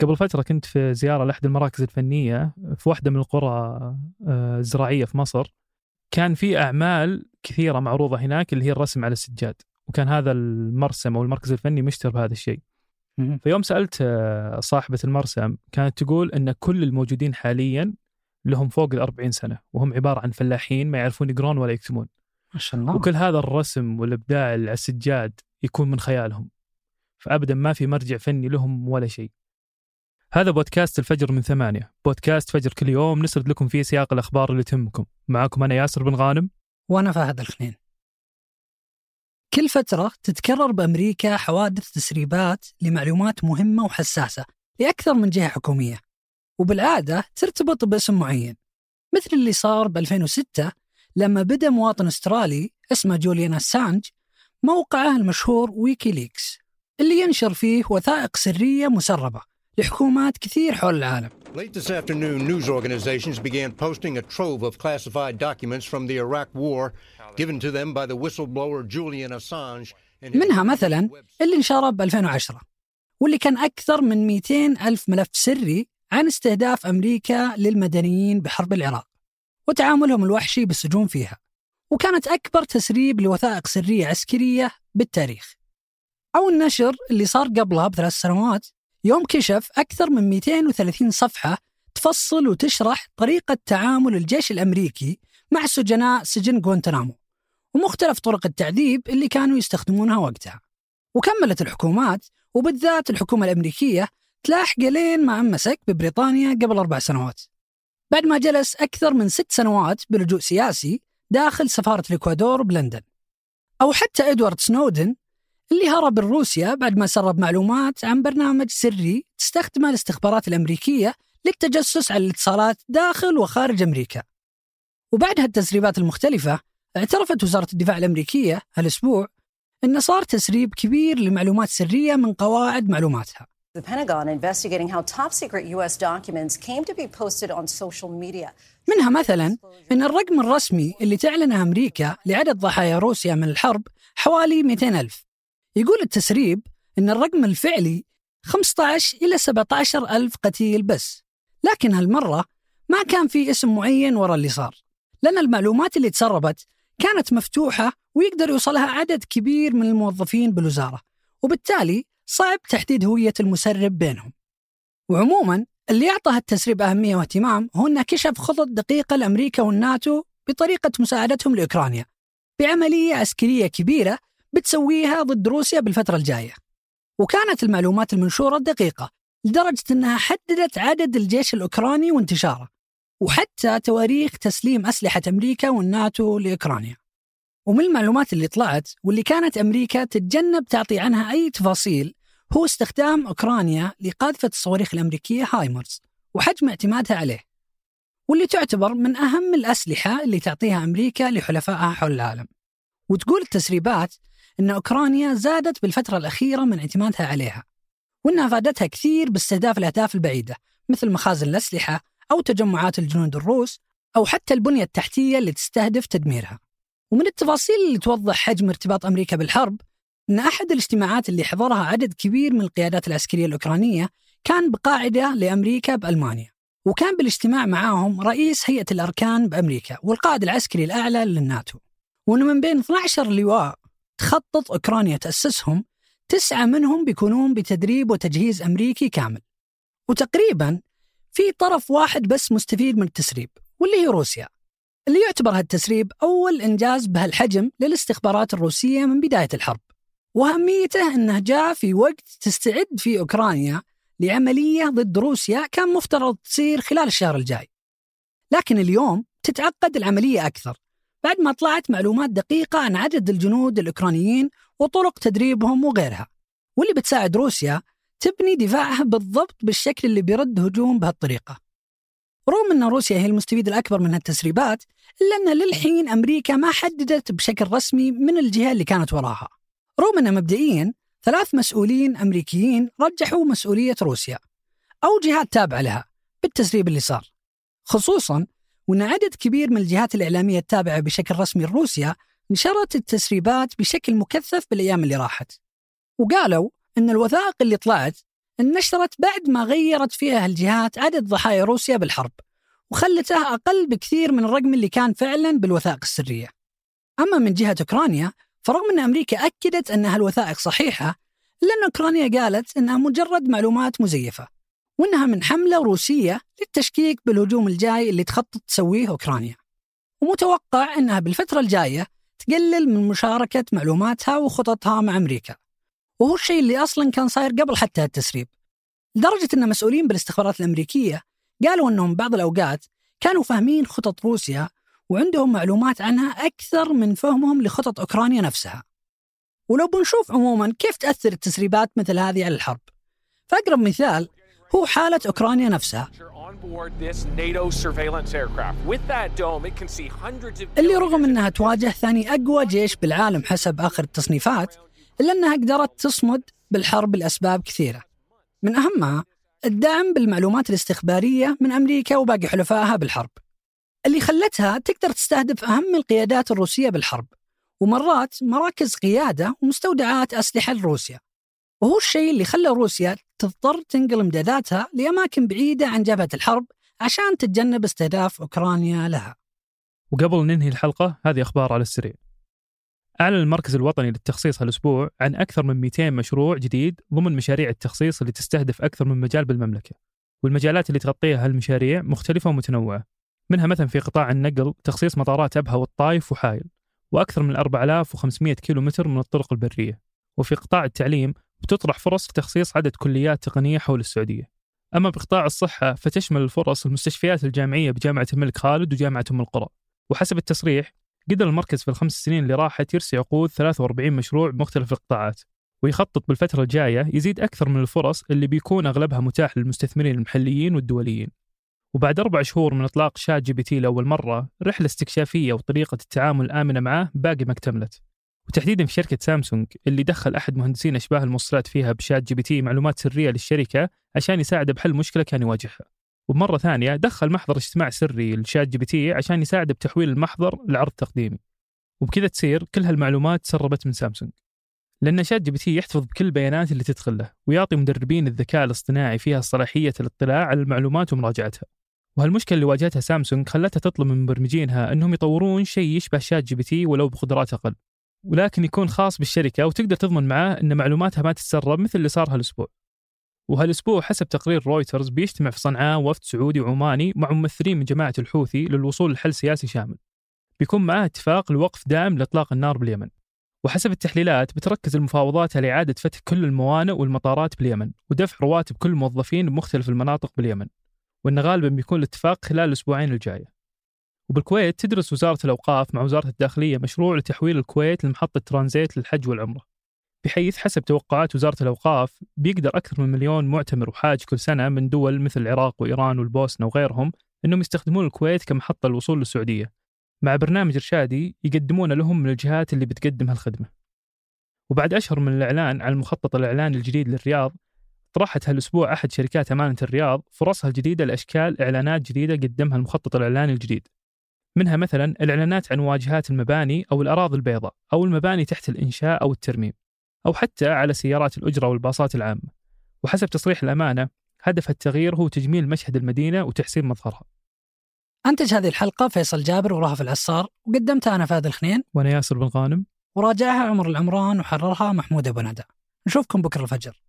قبل فترة كنت في زيارة لأحد المراكز الفنية في واحدة من القرى آه، الزراعية في مصر. كان في أعمال كثيرة معروضة هناك اللي هي الرسم على السجاد وكان هذا المرسم أو المركز الفني مشتهر بهذا الشيء. فيوم سألت آه، صاحبة المرسم كانت تقول أن كل الموجودين حاليا لهم فوق ال 40 سنة وهم عبارة عن فلاحين ما يعرفون يقرون ولا يكتبون. ما شاء الله. وكل هذا الرسم والإبداع على السجاد يكون من خيالهم. فأبدا ما في مرجع فني لهم ولا شيء. هذا بودكاست الفجر من ثمانية. بودكاست فجر كل يوم نسرد لكم فيه سياق الأخبار اللي تهمكم. معكم أنا ياسر بن غانم. وأنا فهد الخنين. كل فترة تتكرر بأمريكا حوادث تسريبات لمعلومات مهمة وحساسة لأكثر من جهة حكومية وبالعادة ترتبط باسم معين. مثل اللي صار ب 2006 لما بدأ مواطن أسترالي اسمه جوليان أسانج موقعه المشهور ويكيليكس اللي ينشر فيه وثائق سرية مسربة. لحكومات كثير حول العالم Late this afternoon, news organizations began posting a trove of classified documents from the Iraq War given to them by the whistleblower Julian Assange. منها مثلا اللي انشر ب 2010 واللي كان أكثر من 200 ألف ملف سري عن استهداف أمريكا للمدنيين بحرب العراق وتعاملهم الوحشي بالسجون فيها وكانت أكبر تسريب لوثائق سرية عسكرية بالتاريخ أو النشر اللي صار قبلها بثلاث سنوات يوم كشف أكثر من 230 صفحة تفصل وتشرح طريقة تعامل الجيش الأمريكي مع سجناء سجن غوانتنامو ومختلف طرق التعذيب اللي كانوا يستخدمونها وقتها. وكملت الحكومات وبالذات الحكومة الأمريكية تلاحق لين ما مسك ببريطانيا قبل أربع سنوات. بعد ما جلس أكثر من ست سنوات بلجوء سياسي داخل سفارة الإكوادور بلندن. أو حتى إدوارد سنودن اللي هرب لروسيا بعد ما سرب معلومات عن برنامج سري تستخدمه الاستخبارات الأمريكية للتجسس على الاتصالات داخل وخارج أمريكا وبعد هالتسريبات المختلفة اعترفت وزارة الدفاع الأمريكية هالأسبوع أن صار تسريب كبير لمعلومات سرية من قواعد معلوماتها The Pentagon investigating how top secret U.S. documents came to be posted on social media. منها مثلا أن الرقم الرسمي اللي تعلنه أمريكا لعدد ضحايا روسيا من الحرب حوالي 200 ألف يقول التسريب أن الرقم الفعلي 15 إلى 17 ألف قتيل بس. لكن هالمرة ما كان في اسم معين وراء اللي صار. لأن المعلومات اللي تسربت كانت مفتوحة ويقدر يوصلها عدد كبير من الموظفين بالوزارة. وبالتالي صعب تحديد هوية المسرب بينهم. وعموما اللي أعطى التسريب أهمية واهتمام هو أنه كشف خطط دقيقة لأمريكا والناتو بطريقة مساعدتهم لأوكرانيا. بعملية عسكرية كبيرة بتسويها ضد روسيا بالفترة الجاية. وكانت المعلومات المنشورة دقيقة لدرجة أنها حددت عدد الجيش الأوكراني وانتشاره وحتى تواريخ تسليم أسلحة أمريكا والناتو لأوكرانيا. ومن المعلومات اللي طلعت واللي كانت أمريكا تتجنب تعطي عنها أي تفاصيل هو استخدام أوكرانيا لقاذفة الصواريخ الأمريكية هايمرز وحجم اعتمادها عليه. واللي تعتبر من أهم الأسلحة اللي تعطيها أمريكا لحلفائها حول العالم. وتقول التسريبات أن أوكرانيا زادت بالفترة الأخيرة من اعتمادها عليها وأنها فادتها كثير باستهداف الأهداف البعيدة مثل مخازن الأسلحة أو تجمعات الجنود الروس أو حتى البنية التحتية اللي تستهدف تدميرها. ومن التفاصيل اللي توضح حجم ارتباط أمريكا بالحرب أن أحد الاجتماعات اللي حضرها عدد كبير من القيادات العسكرية الأوكرانية كان بقاعدة لأمريكا بألمانيا وكان بالاجتماع معاهم رئيس هيئة الأركان بأمريكا والقائد العسكري الأعلى للناتو. وأنه من بين 12 لواء تخطط أوكرانيا تأسسهم تسعة منهم بيكونون بتدريب وتجهيز أمريكي كامل. وتقريبا في طرف واحد بس مستفيد من التسريب واللي هي روسيا. اللي يعتبر هالتسريب أول إنجاز بهالحجم للاستخبارات الروسية من بداية الحرب. وأهميته أنه جاء في وقت تستعد فيه أوكرانيا لعملية ضد روسيا كان مفترض تصير خلال الشهر الجاي. لكن اليوم تتعقد العملية أكثر. بعد ما طلعت معلومات دقيقة عن عدد الجنود الأوكرانيين وطرق تدريبهم وغيرها واللي بتساعد روسيا تبني دفاعها بالضبط بالشكل اللي بيرد هجوم بهالطريقة. رغم أن روسيا هي المستفيد الأكبر من هالتسريبات إلا أن للحين أمريكا ما حددت بشكل رسمي من الجهة اللي كانت وراها. رغم أن مبدئيا ثلاث مسؤولين أمريكيين رجحوا مسؤولية روسيا أو جهات تابعة لها بالتسريب اللي صار خصوصا وأن عدد كبير من الجهات الإعلامية التابعة بشكل رسمي لروسيا نشرت التسريبات بشكل مكثف بالأيام اللي راحت. وقالوا أن الوثائق اللي طلعت نشرت بعد ما غيرت فيها الجهات عدد ضحايا روسيا بالحرب وخلته أقل بكثير من الرقم اللي كان فعلا بالوثائق السرية. أما من جهة أوكرانيا فرغم أن أمريكا أكدت أنها الوثائق صحيحة إلا أن أوكرانيا قالت أنها مجرد معلومات مزيفة. وأنها من حملة روسية للتشكيك بالهجوم الجاي اللي تخطط تسويه أوكرانيا. ومتوقع أنها بالفترة الجاية تقلل من مشاركة معلوماتها وخططها مع أمريكا. وهو الشيء اللي أصلا كان صاير قبل حتى التسريب. لدرجة أن مسؤولين بالاستخبارات الأمريكية قالوا أنهم بعض الأوقات كانوا فاهمين خطط روسيا وعندهم معلومات عنها أكثر من فهمهم لخطط أوكرانيا نفسها. ولو بنشوف عموما كيف تأثر التسريبات مثل هذه على الحرب. فأقرب مثال هو حالة أوكرانيا نفسها. اللي رغم أنها تواجه ثاني أقوى جيش بالعالم حسب آخر التصنيفات إلا أنها قدرت تصمد بالحرب لأسباب كثيرة. من أهمها الدعم بالمعلومات الاستخبارية من أمريكا وباقي حلفائها بالحرب. اللي خلتها تقدر تستهدف أهم القيادات الروسية بالحرب ومرات مراكز قيادة ومستودعات أسلحة لروسيا. وهو الشيء اللي خلى روسيا تضطر تنقل امداداتها لأماكن بعيدة عن جبهة الحرب عشان تتجنب استهداف أوكرانيا لها. وقبل ننهي الحلقة هذه أخبار على السريع. أعلن المركز الوطني للتخصيص هالأسبوع عن أكثر من 200 مشروع جديد ضمن مشاريع التخصيص اللي تستهدف أكثر من مجال بالمملكة. والمجالات اللي تغطيها هالمشاريع مختلفة ومتنوعة. منها مثلا في قطاع النقل تخصيص مطارات أبها والطايف وحايل وأكثر من 4500 كيلومتر من الطرق البرية. وفي قطاع التعليم بتطرح فرص لتخصيص عدد كليات تقنية حول السعودية. أما بقطاع الصحة فتشمل الفرص المستشفيات الجامعية بجامعة الملك خالد وجامعة أم القرى. وحسب التصريح قدر المركز في الخمس سنين اللي راحت يرسي عقود 43 مشروع بمختلف القطاعات. ويخطط بالفترة الجاية يزيد أكثر من الفرص اللي بيكون أغلبها متاح للمستثمرين المحليين والدوليين. وبعد أربع شهور من إطلاق ChatGPT لأول مرة رحلة استكشافية وطريقة التعامل الآمنة معه باقي ما اكتملت. وتحديدا في شركة سامسونج اللي دخل أحد مهندسين أشباه الموصلات فيها ب ChatGPT معلومات سرية للشركة عشان يساعده بحل مشكلة كان يواجهها. ومرة ثانية دخل محضر اجتماع سري ل ChatGPT عشان يساعده بتحويل المحضر لعرض تقديمي. وبكذا تصير كل هالمعلومات تسربت من سامسونج. لأن ChatGPT يحتفظ بكل البيانات اللي تدخل له ويعطي مدربين الذكاء الاصطناعي فيها صلاحية الاطلاع على المعلومات ومراجعتها. وهالمشكلة اللي واجهتها سامسونج خلتها تطلب من مبرمجينها أنهم يطورون شيء يشبه ChatGPT ولو بقدرات أقل. ولكن يكون خاص بالشركة وتقدر تضمن معاه أن معلوماتها ما تتسرب مثل اللي صار هالأسبوع. وهالأسبوع حسب تقرير رويترز بيجتمع في صنعاء وفد سعودي وعماني مع ممثلين من جماعة الحوثي للوصول لحل سياسي شامل. بيكون معاه اتفاق لوقف دائم لإطلاق النار باليمن. وحسب التحليلات بتركز المفاوضات على إعادة فتح كل الموانئ والمطارات باليمن ودفع رواتب كل الموظفين بمختلف المناطق باليمن. وأن غالبا بيكون الاتفاق خلال الأسبوعين الجاية. وبالكويت تدرس وزارة الأوقاف مع وزارة الداخلية مشروع لتحويل الكويت لمحطة ترانزيت للحج والعمرة بحيث حسب توقعات وزارة الأوقاف بيقدر أكثر من مليون معتمر وحاج كل سنة من دول مثل العراق وإيران والبوسنة وغيرهم أنهم يستخدمون الكويت كمحطة للوصول للسعودية مع برنامج إرشادي يقدمونه لهم من الجهات اللي بتقدم هالخدمة. وبعد أشهر من الإعلان عن المخطط الإعلاني الجديد للرياض طرحت هالأسبوع أحد شركات أمانة الرياض فرصها الجديدة لأشكال إعلانات جديدة قدمها المخطط الإعلاني الجديد. منها مثلا الإعلانات عن واجهات المباني أو الأراضي البيضاء أو المباني تحت الإنشاء أو الترميم أو حتى على سيارات الأجرة والباصات العامة. وحسب تصريح الأمانة هدف التغيير هو تجميل مشهد المدينة وتحسين مظهرها. أنتج هذه الحلقة فيصل جابر ورهف العصار وقدمتها أنا فهد الخنين. وأنا ياسر بن غانم. وراجعها عمر العمران وحررها محمود أبو ندى. نشوفكم بكرة الفجر.